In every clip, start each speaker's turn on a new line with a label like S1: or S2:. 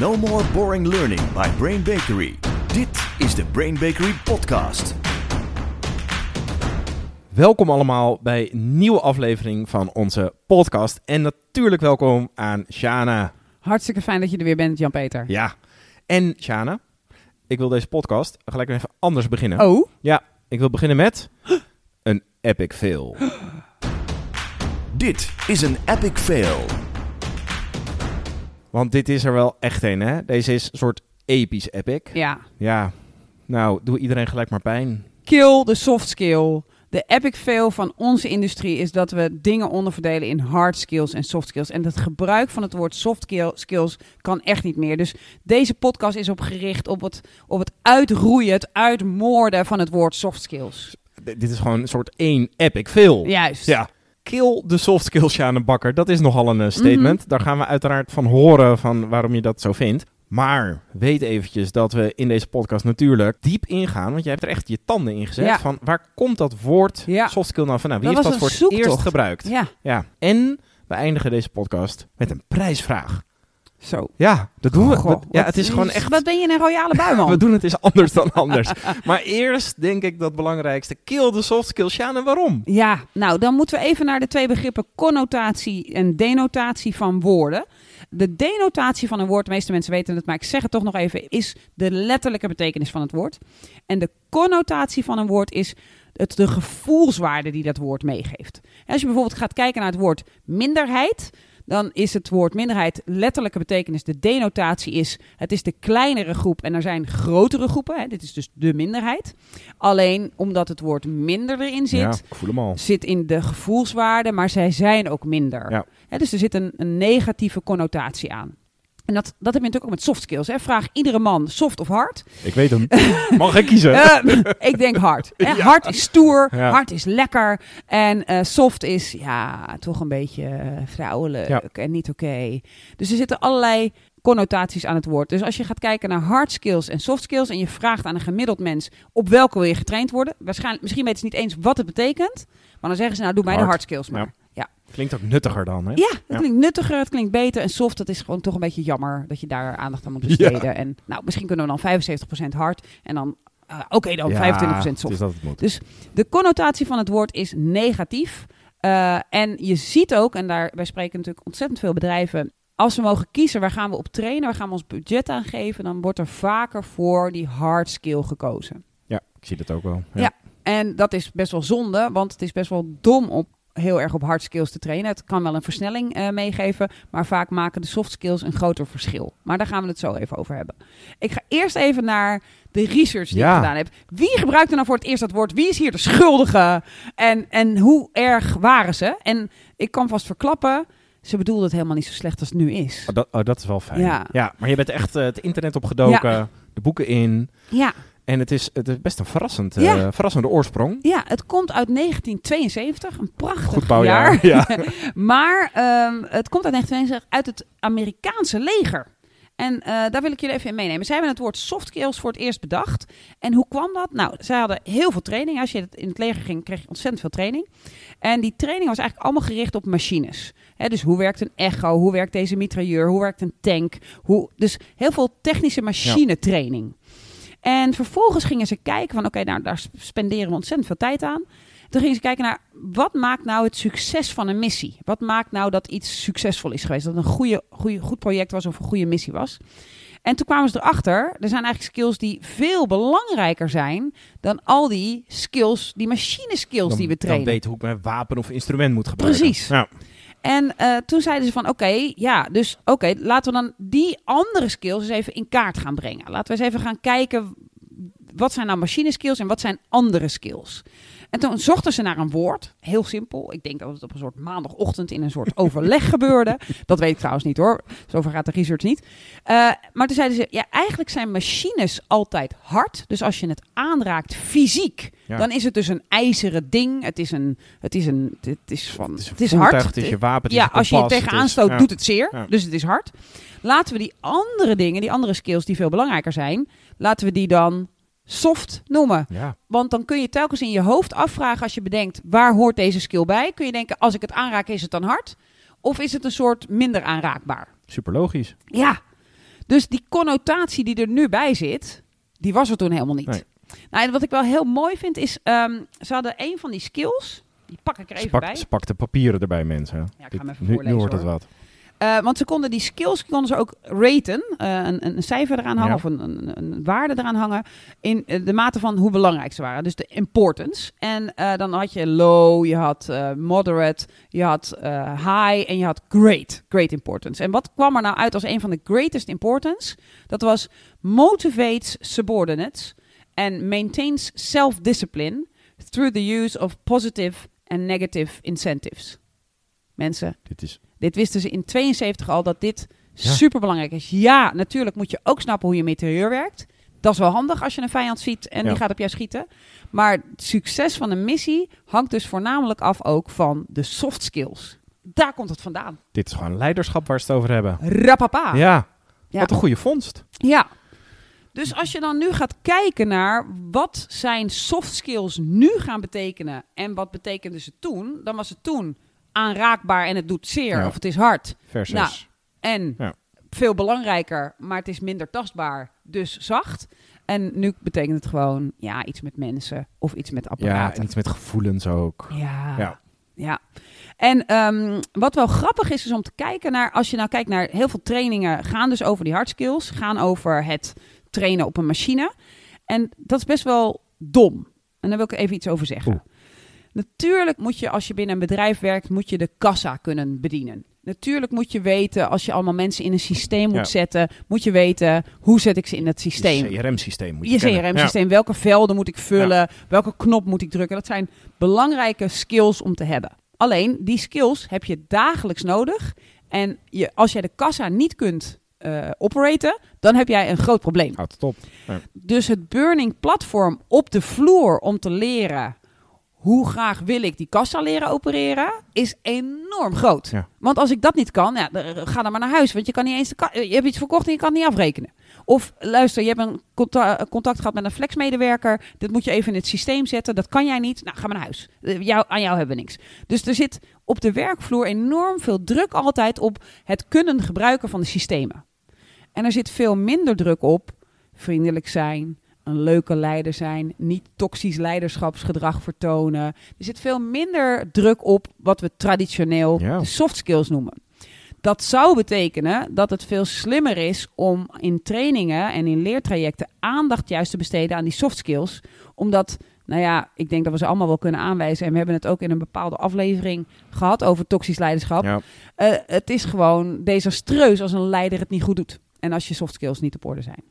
S1: No more boring learning by Brain Bakery. Dit is de Brain Bakery podcast.
S2: Welkom allemaal bij een nieuwe aflevering van onze podcast. En natuurlijk welkom aan Shana.
S3: Hartstikke fijn dat je er weer bent, Jan-Peter.
S2: Ja. En Shana, ik wil deze podcast gelijk even anders beginnen.
S3: Oh,
S2: Ja, ik wil beginnen met een epic fail.
S1: Dit is een epic fail.
S2: Want dit is er wel echt een, hè? Deze is een soort episch epic.
S3: ja.
S2: Ja, nou, doe iedereen gelijk maar pijn.
S3: Kill de soft skill. De epic fail van onze industrie is dat we dingen onderverdelen in hard skills en soft skills. En het gebruik van het woord soft skill- skills kan echt niet meer. Dus deze podcast is op gericht op het, op het uitroeien, het uitmoorden van het woord soft skills.
S2: D- dit is gewoon een soort één epic fail.
S3: Juist.
S2: Ja. Kill de soft skills, Sjane Bakker. Dat is nogal een eh, statement.
S3: Mhm.
S2: Daar gaan we uiteraard van horen van waarom je dat zo vindt. Maar weet eventjes dat we in deze podcast natuurlijk diep ingaan. Want jij hebt er echt je tanden in gezet.
S3: Ja.
S2: Van waar komt dat woord
S3: Ja.
S2: soft skill nou vandaan? Wie
S3: Dat
S2: heeft dat voor het eerst gebruikt?
S3: Ja,
S2: Ja. En we eindigen deze podcast met een prijsvraag.
S3: Zo.
S2: Ja, dat doen we.
S3: Goh,
S2: ja, het is gewoon echt...
S3: Wat ben je een royale buiman?
S2: We doen het eens anders dan anders. maar eerst denk ik dat het belangrijkste. Kill de soft skills, Sjane. Waarom?
S3: Ja, nou dan moeten we even naar de twee begrippen connotatie en denotatie van woorden. De denotatie van een woord, de meeste mensen weten het, maar ik zeg het toch nog even, is de letterlijke betekenis van het woord. En de connotatie van een woord is het, de gevoelswaarde die dat woord meegeeft. En als je bijvoorbeeld gaat kijken naar het woord minderheid, dan is het woord minderheid letterlijke betekenis. De denotatie is, het is de kleinere groep en er zijn grotere groepen. Hè. Dit is dus de minderheid. Alleen omdat het woord minder erin zit,
S2: Ja,
S3: zit in de gevoelswaarde, maar zij zijn ook minder.
S2: Ja.
S3: Hè, dus er zit een, een negatieve connotatie aan. En dat, dat heb je natuurlijk ook met soft skills. Hè. Vraag iedere man soft of hard.
S2: Ik weet hem. Mag ik kiezen?
S3: Eh, ik denk hard. Hè.
S2: Ja.
S3: Hard is stoer,
S2: Ja.
S3: hard is lekker. En eh, soft is ja, toch een beetje eh, vrouwelijk
S2: Ja.
S3: en niet oké. Dus er zitten allerlei connotaties aan het woord. Dus als je gaat kijken naar hard skills en soft skills... en je vraagt aan een gemiddeld mens op welke wil je getraind worden... waarschijnlijk, misschien weten ze niet eens wat het betekent... maar dan zeggen ze nou, doe mij de
S2: hard
S3: skills maar.
S2: Ja. Klinkt ook nuttiger dan, hè?
S3: Ja, het
S2: Ja.
S3: klinkt nuttiger, het klinkt beter. En soft, dat is gewoon toch een beetje jammer dat je daar aandacht aan moet besteden. En nou, misschien kunnen we dan 75% hard en dan, eh, oké dan, 25%
S2: Het
S3: soft.
S2: het.
S3: Dus de connotatie van het woord is negatief. Eh, en je ziet ook, en daar, wij spreken natuurlijk ontzettend veel bedrijven. Als we mogen kiezen, waar gaan we op trainen, waar gaan we ons budget aan geven, dan wordt er vaker voor die hard skill gekozen.
S2: Ja, ik zie dat ook wel.
S3: Ja. En dat is best wel zonde, want het is best wel dom om heel erg op hard skills te trainen. Het kan wel een versnelling eh, meegeven, maar vaak maken de soft skills een groter verschil. Maar daar gaan we het zo even over hebben. Ik ga eerst even naar de research die
S2: Ja.
S3: ik gedaan heb. Wie gebruikt er nou voor het eerst dat woord? Wie is hier de schuldige? En, en hoe erg waren ze? En ik kan vast verklappen, ze bedoelden het helemaal niet zo slecht als het nu is.
S2: Oh, dat, oh, dat is wel fijn.
S3: Ja.
S2: maar je bent echt eh, het internet opgedoken, de boeken in.
S3: Ja,
S2: En het is, het is best een verrassend, eh, verrassende oorsprong.
S3: ja het komt uit 1972, een prachtig
S2: Goed bouwjaar.
S3: jaar.
S2: Ja.
S3: Maar ehm, het komt uit 1972 uit het Amerikaanse leger. En eh, daar wil ik jullie even in meenemen. Zij hebben het woord soft skills voor het eerst bedacht. En hoe kwam dat? Nou, zij hadden heel veel training. Als je in het leger ging, kreeg je ontzettend veel training. En die training was eigenlijk allemaal gericht op machines. Dus hoe werkt een echo? Hoe werkt deze mitrailleur? Hoe werkt een tank? Hoe, dus heel veel technische machinetraining. En vervolgens gingen ze kijken van... oké, nou, daar spenderen we ontzettend veel tijd aan. Toen gingen ze kijken naar wat maakt nou het succes van een missie? Wat maakt nou dat iets succesvol is geweest? Dat het een goede, goede, goed project was of een goede missie was? En toen kwamen ze erachter, er zijn eigenlijk skills die veel belangrijker zijn dan al die skills, die machine skills
S2: Dan,
S3: die we
S2: dan
S3: trainen.
S2: weten hoe ik mijn wapen of instrument moet gebruiken.
S3: Precies.
S2: Ja.
S3: En eh, toen zeiden ze van, oké, ja, dus oké, laten we dan die andere skills eens even in kaart gaan brengen. Laten we eens even gaan kijken, wat zijn nou machine skills en wat zijn andere skills? En toen zochten ze naar een woord, heel simpel. Ik denk dat het op een soort maandagochtend in een soort overleg gebeurde. Dat weet ik trouwens niet hoor, zover gaat de research niet. Eh, maar toen zeiden ze, ja, eigenlijk zijn machines altijd hard. Dus als je het aanraakt fysiek,
S2: Ja.
S3: dan is het dus een ijzeren ding. Het is een, het is een, het is van,
S2: Het is, een
S3: het is
S2: voertuig,
S3: hard.
S2: Het is je wapen,
S3: Ja, als je je tegenaan stoot,
S2: ja.
S3: doet het zeer.
S2: Ja.
S3: Dus het is hard. Laten we die andere dingen, die andere skills die veel belangrijker zijn, laten we die dan soft noemen.
S2: Ja,
S3: Want dan kun je telkens in je hoofd afvragen als je bedenkt waar hoort deze skill bij. Kun je denken, als ik het aanraak, is het dan hard? Of is het een soort minder aanraakbaar?
S2: super logisch.
S3: Ja. Dus die connotatie die er nu bij zit, die was er toen helemaal niet.
S2: Nee.
S3: Nou, en wat ik wel heel mooi vind is, ehm, ze hadden een van die skills, die pak ik er even bij.
S2: ze pakt de papieren erbij, mensen.
S3: Ja, ik ga
S2: Dit-
S3: hem even
S2: nu, wordt het wat.
S3: Eh, want ze konden die skills konden ze ook raten, eh, een, een cijfer eraan hangen
S2: Ja.
S3: of een, een, een waarde eraan hangen in eh, de mate van hoe belangrijk ze waren. Dus de importance. En dan had je low, je had moderate, je had high en je had great, great importance. En wat kwam er nou uit als een van de greatest importance? Dat was motivates subordinates and maintains self-discipline through the use of positive and negative incentives. Mensen,
S2: Dit is
S3: dit wisten ze in 72 al dat dit
S2: Ja.
S3: super belangrijk is. Ja, natuurlijk moet je ook snappen hoe je met terreur werkt. Dat is wel handig als je een vijand ziet en
S2: Ja.
S3: die gaat op jou schieten. Maar het succes van een missie hangt dus voornamelijk af ook van de soft skills. Daar komt het vandaan.
S2: Dit is gewoon leiderschap waar ze het over hebben.
S3: Rapapa.
S2: Ja,
S3: Ja.
S2: wat een goede vondst.
S3: Ja. Dus als je dan nu gaat kijken naar wat zijn soft skills nu gaan betekenen en wat betekende ze toen, dan was het toen aanraakbaar en het doet zeer
S2: Ja.
S3: of het is hard.
S2: Versus.
S3: Nou, En
S2: Ja.
S3: veel belangrijker, maar het is minder tastbaar, dus zacht. En nu betekent het gewoon ja, iets met mensen of iets met
S2: ja,
S3: apparaten.
S2: en iets met gevoelens ook.
S3: Ja.
S2: Ja.
S3: ja. En ehm, wat wel grappig is, is om te kijken naar, als je nou kijkt naar heel veel trainingen, gaan dus over die hard skills, gaan over het trainen op een machine. En dat is best wel dom. En daar wil ik even iets over zeggen.
S2: Oeh.
S3: Natuurlijk moet je, als je binnen een bedrijf werkt, moet je de kassa kunnen bedienen. Natuurlijk moet je weten, als je allemaal mensen in een systeem moet
S2: Ja.
S3: zetten, moet je weten, hoe zet ik ze in dat systeem?
S2: Je CRM-systeem moet je
S3: je. CRM-systeem. Welke velden moet ik vullen? Welke knop moet ik drukken? Dat zijn belangrijke skills om te hebben. Alleen, die skills heb je dagelijks nodig. En je, als jij de kassa niet kunt eh operaten, dan heb jij een groot probleem.
S2: Houdt het op.
S3: Dus het burning platform op de vloer om te leren hoe graag wil ik die kassa leren opereren, is enorm groot.
S2: Ja.
S3: Want als ik dat niet kan, ja, dan- ga dan maar naar huis. Want je kan niet eens de ka- je hebt iets verkocht en je kan het niet afrekenen. Of luister, je hebt een conta- contact gehad met een flexmedewerker. Dit moet je even in het systeem zetten. Dat kan jij niet. Nou, ga maar naar huis. Eh, Jou, aan jou hebben we niks. Dus er zit op de werkvloer enorm veel druk altijd op het kunnen gebruiken van de systemen. En er zit veel minder druk op vriendelijk zijn, een leuke leider zijn, niet toxisch leiderschapsgedrag vertonen. Er zit veel minder druk op wat we traditioneel
S2: Ja.
S3: de soft skills noemen. Dat zou betekenen dat het veel slimmer is om in trainingen en in leertrajecten aandacht juist te besteden aan die soft skills. Omdat, nou ja, ik denk dat we ze allemaal wel kunnen aanwijzen. En we hebben het ook in een bepaalde aflevering gehad over toxisch leiderschap.
S2: Ja.
S3: Eh, het is gewoon desastreus als een leider het niet goed doet. En als je soft skills niet op orde zijn.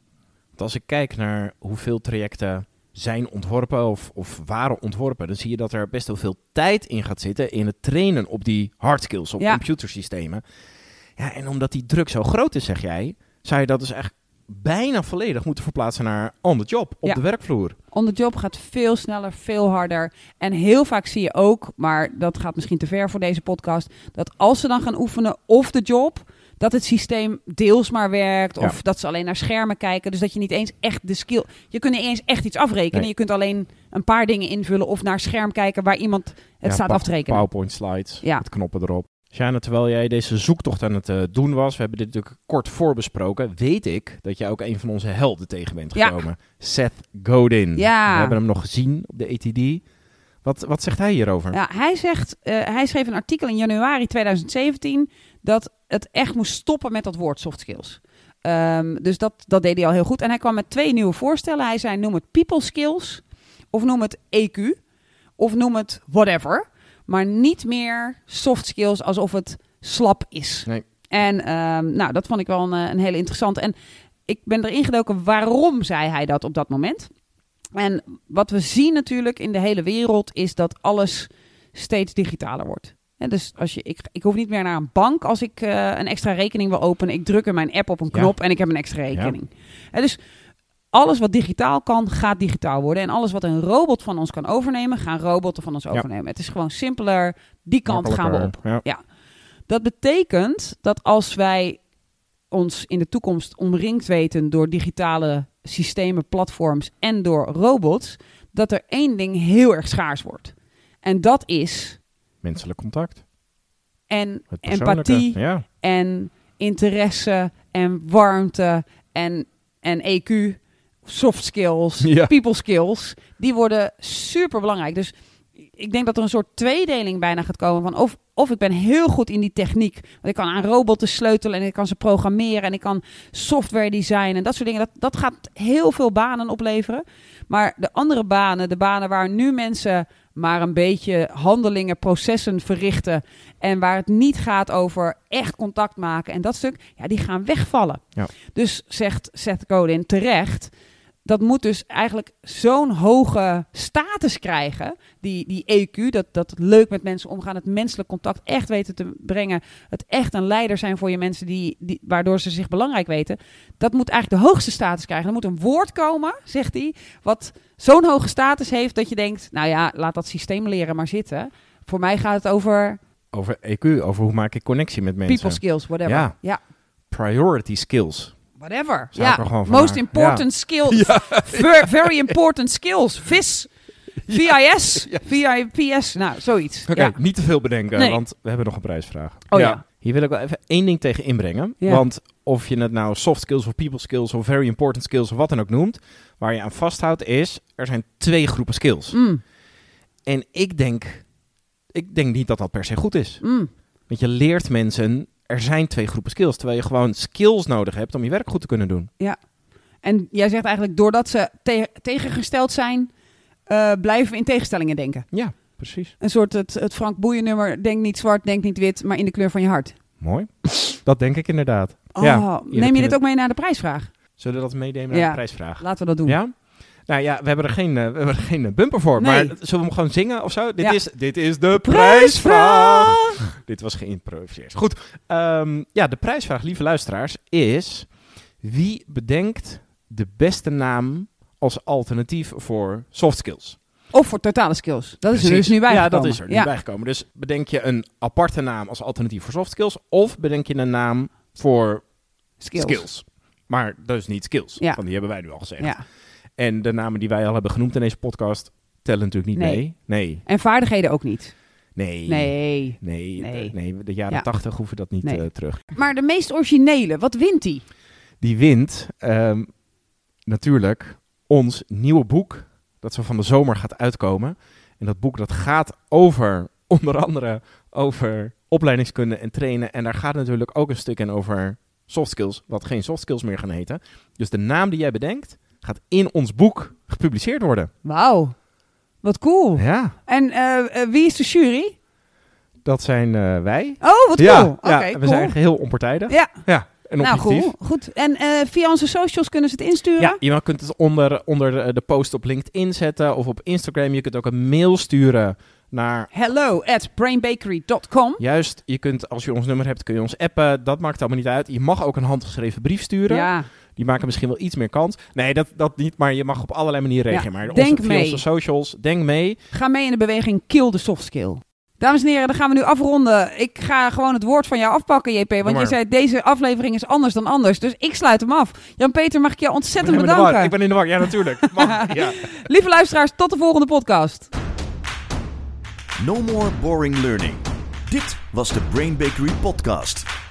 S2: Want als ik kijk naar hoeveel trajecten zijn ontworpen of, of waren ontworpen, dan zie je dat er best wel veel tijd in gaat zitten in het trainen op die hard skills, op
S3: Ja.
S2: computersystemen. Ja, en omdat die druk zo groot is, zeg jij, zou je dat dus echt bijna volledig moeten verplaatsen naar on the job, op
S3: Ja.
S2: de werkvloer.
S3: On the job gaat veel sneller, veel harder. En heel vaak zie je ook, maar dat gaat misschien te ver voor deze podcast, dat als ze dan gaan oefenen of de job, dat het systeem deels maar werkt.
S2: Ja.
S3: Of dat ze alleen naar schermen kijken. Dus dat je niet eens echt de skill. Je kunt niet eens echt iets afrekenen.
S2: Nee.
S3: Je kunt alleen een paar dingen invullen of naar scherm kijken waar iemand het
S2: Ja,
S3: staat
S2: pa-
S3: af te rekenen.
S2: PowerPoint slides,
S3: Ja.
S2: met knoppen erop. Sjana, terwijl jij deze zoektocht aan het eh, doen was, we hebben dit natuurlijk kort voorbesproken, weet ik dat jij ook een van onze helden tegen bent
S3: Ja.
S2: gekomen. Seth Godin.
S3: Ja.
S2: We hebben hem nog gezien op de ATD. Wat, wat zegt hij hierover?
S3: Ja, hij zegt, eh, hij schreef een artikel in januari 2017 dat het echt moest stoppen met dat woord soft skills. Ehm, dus dat, dat deed hij al heel goed. En hij kwam met twee nieuwe voorstellen. Hij zei: noem het people skills, of noem het EQ, of noem het whatever. Maar niet meer soft skills alsof het slap is.
S2: Nee.
S3: En ehm, nou, dat vond ik wel een, eh, een hele interessante. En ik ben erin gedoken waarom zei hij dat op dat moment. En wat we zien natuurlijk in de hele wereld is dat alles steeds digitaler wordt. Dus als je, ik, ik hoef niet meer naar een bank als ik eh, een extra rekening wil openen. Ik druk in mijn app op een
S2: Ja.
S3: knop en ik heb een extra rekening. Dus alles wat digitaal kan, gaat digitaal worden. En alles wat een robot van ons kan overnemen, gaan robotten van ons
S2: Ja.
S3: overnemen. Het is gewoon simpeler. Die kant gaan we op.
S2: Ja.
S3: Dat betekent dat als wij ons in de toekomst omringd weten door digitale systemen, platforms en door robots, dat er één ding heel erg schaars wordt. En dat is
S2: Menselijk contact.
S3: en empathie
S2: Ja.
S3: en interesse en warmte en, en EQ, soft skills,
S2: Ja.
S3: people skills, die worden super belangrijk. Dus ik denk dat er een soort tweedeling bijna gaat komen van of, of ik ben heel goed in die techniek, want ik kan aan robotten sleutelen en ik kan ze programmeren en ik kan software designen en dat soort dingen. Dat, dat gaat heel veel banen opleveren. Maar de andere banen, de banen waar nu mensen maar een beetje handelingen, processen verrichten en waar het niet gaat over echt contact maken en dat stuk, ja, die gaan wegvallen.
S2: Ja.
S3: Dus zegt Seth Godin terecht, dat moet dus eigenlijk zo'n hoge status krijgen, die, die EQ, dat, dat leuk met mensen omgaan, het menselijk contact echt weten te brengen, het echt een leider zijn voor je mensen, die, die, waardoor ze zich belangrijk weten. Dat moet eigenlijk de hoogste status krijgen. Er moet een woord komen, zegt hij, wat zo'n hoge status heeft dat je denkt, nou ja, laat dat systeem leren maar zitten. Voor mij gaat het over
S2: Over EQ, over hoe maak ik connectie met mensen.
S3: people skills, whatever.
S2: Ja.
S3: ja.
S2: Priority skills.
S3: Whatever.
S2: Zou er
S3: ja,
S2: gewoon
S3: most important skills. Ver- very important skills. VIS. VIS. VIPS. Nou, zoiets.
S2: Oké,
S3: Ja.
S2: niet te veel bedenken,
S3: Nee.
S2: want we hebben nog een prijsvraag.
S3: Oh ja.
S2: Hier wil ik wel even één ding tegen inbrengen.
S3: Ja.
S2: Want of je het nou soft skills of people skills of very important skills of wat dan ook noemt, waar je aan vasthoudt is, er zijn twee groepen skills.
S3: Mm,
S2: En ik denk, ik denk niet dat dat per se goed is.
S3: mm.
S2: Want je leert mensen, er zijn twee groepen skills, terwijl je gewoon skills nodig hebt om je werk goed te kunnen doen.
S3: En jij zegt eigenlijk, doordat ze te- tegengesteld zijn, eh, blijven we in tegenstellingen denken.
S2: Ja, precies.
S3: Een soort het, het Frank Boeien nummer, denk niet zwart, denk niet wit, maar in de kleur van je hart.
S2: Mooi. Dat denk ik inderdaad.
S3: Oh,
S2: Ja,
S3: neem je dit ook mee naar de prijsvraag?
S2: Zullen we dat meenemen naar
S3: Ja.
S2: de prijsvraag?
S3: Laten we dat doen.
S2: Ja? Nou ja, we hebben er geen, eh, we hebben er geen eh, bumper voor.
S3: Nee.
S2: Maar zullen we hem gewoon zingen of zo? Dit,
S3: Ja.
S2: is, dit is de prijsvraag. Dit was geïmproviseerd. Goed. ehm, ja, de prijsvraag, lieve luisteraars, is... Wie bedenkt de beste naam als alternatief voor soft skills?
S3: Of voor totale skills. Dat is er dus nu bij
S2: Ja, dat is er nu
S3: ja.
S2: bijgekomen. Dus bedenk je een aparte naam als alternatief voor soft skills... of bedenk je een naam voor
S3: Skills.
S2: skills. Maar dus niet skills,
S3: Ja.
S2: want die hebben wij nu al gezegd.
S3: Ja.
S2: En de namen die wij al hebben genoemd in deze podcast tellen natuurlijk niet
S3: Nee.
S2: mee. Nee,
S3: En vaardigheden ook niet.
S2: nee,
S3: Nee.
S2: nee,
S3: Nee.
S2: de, nee, de jaren
S3: Ja.
S2: tachtig hoeven dat niet
S3: Nee.
S2: eh, terug.
S3: Maar de meest originele, wat wint die?
S2: Die wint ehm, natuurlijk ons nieuwe boek dat zo van de zomer gaat uitkomen. En dat boek dat gaat over, onder andere over opleidingskunde en trainen. En daar gaat natuurlijk ook een stuk in over soft skills, wat geen soft skills meer gaan heten. Dus de naam die jij bedenkt, gaat in ons boek gepubliceerd worden.
S3: Wauw. Wat cool.
S2: Ja,
S3: En eh, eh, wie is de jury?
S2: dat zijn eh, wij.
S3: Oh, wat cool.
S2: Ja,
S3: Oké,
S2: ja, we
S3: cool.
S2: zijn geheel onpartijdig.
S3: Ja,
S2: Ja, en
S3: nou goed. goed. En via onze socials kunnen ze het insturen?
S2: Ja, je kunt het onder, onder de- de post op LinkedIn zetten of op Instagram. Je kunt ook een mail sturen naar...
S3: Hello at brainbakery.com.
S2: Juist, je kunt, als je ons nummer hebt, kun je ons appen. Dat maakt allemaal niet uit. Je mag ook een handgeschreven brief sturen.
S3: Ja,
S2: Die maken misschien wel iets meer kans. Nee, dat, dat niet, maar je mag op allerlei manieren
S3: Ja,
S2: reageren. Maar
S3: denk
S2: onze, via
S3: mee.
S2: onze socials, denk mee.
S3: ga mee in de beweging Kill the Soft Skill. Dames en heren, dan gaan we nu afronden. Ik ga gewoon het woord van jou afpakken, JP. Want je zei, deze aflevering is anders dan anders. Dus ik sluit hem af. Jan-Peter, mag ik jou ontzettend
S2: Ik ben in de war.
S3: bedanken.
S2: Ik ben in de war. Ja, natuurlijk. Mag. ja.
S3: Lieve luisteraars, tot de volgende podcast.
S1: No more boring learning. Dit was de Brain Bakery podcast.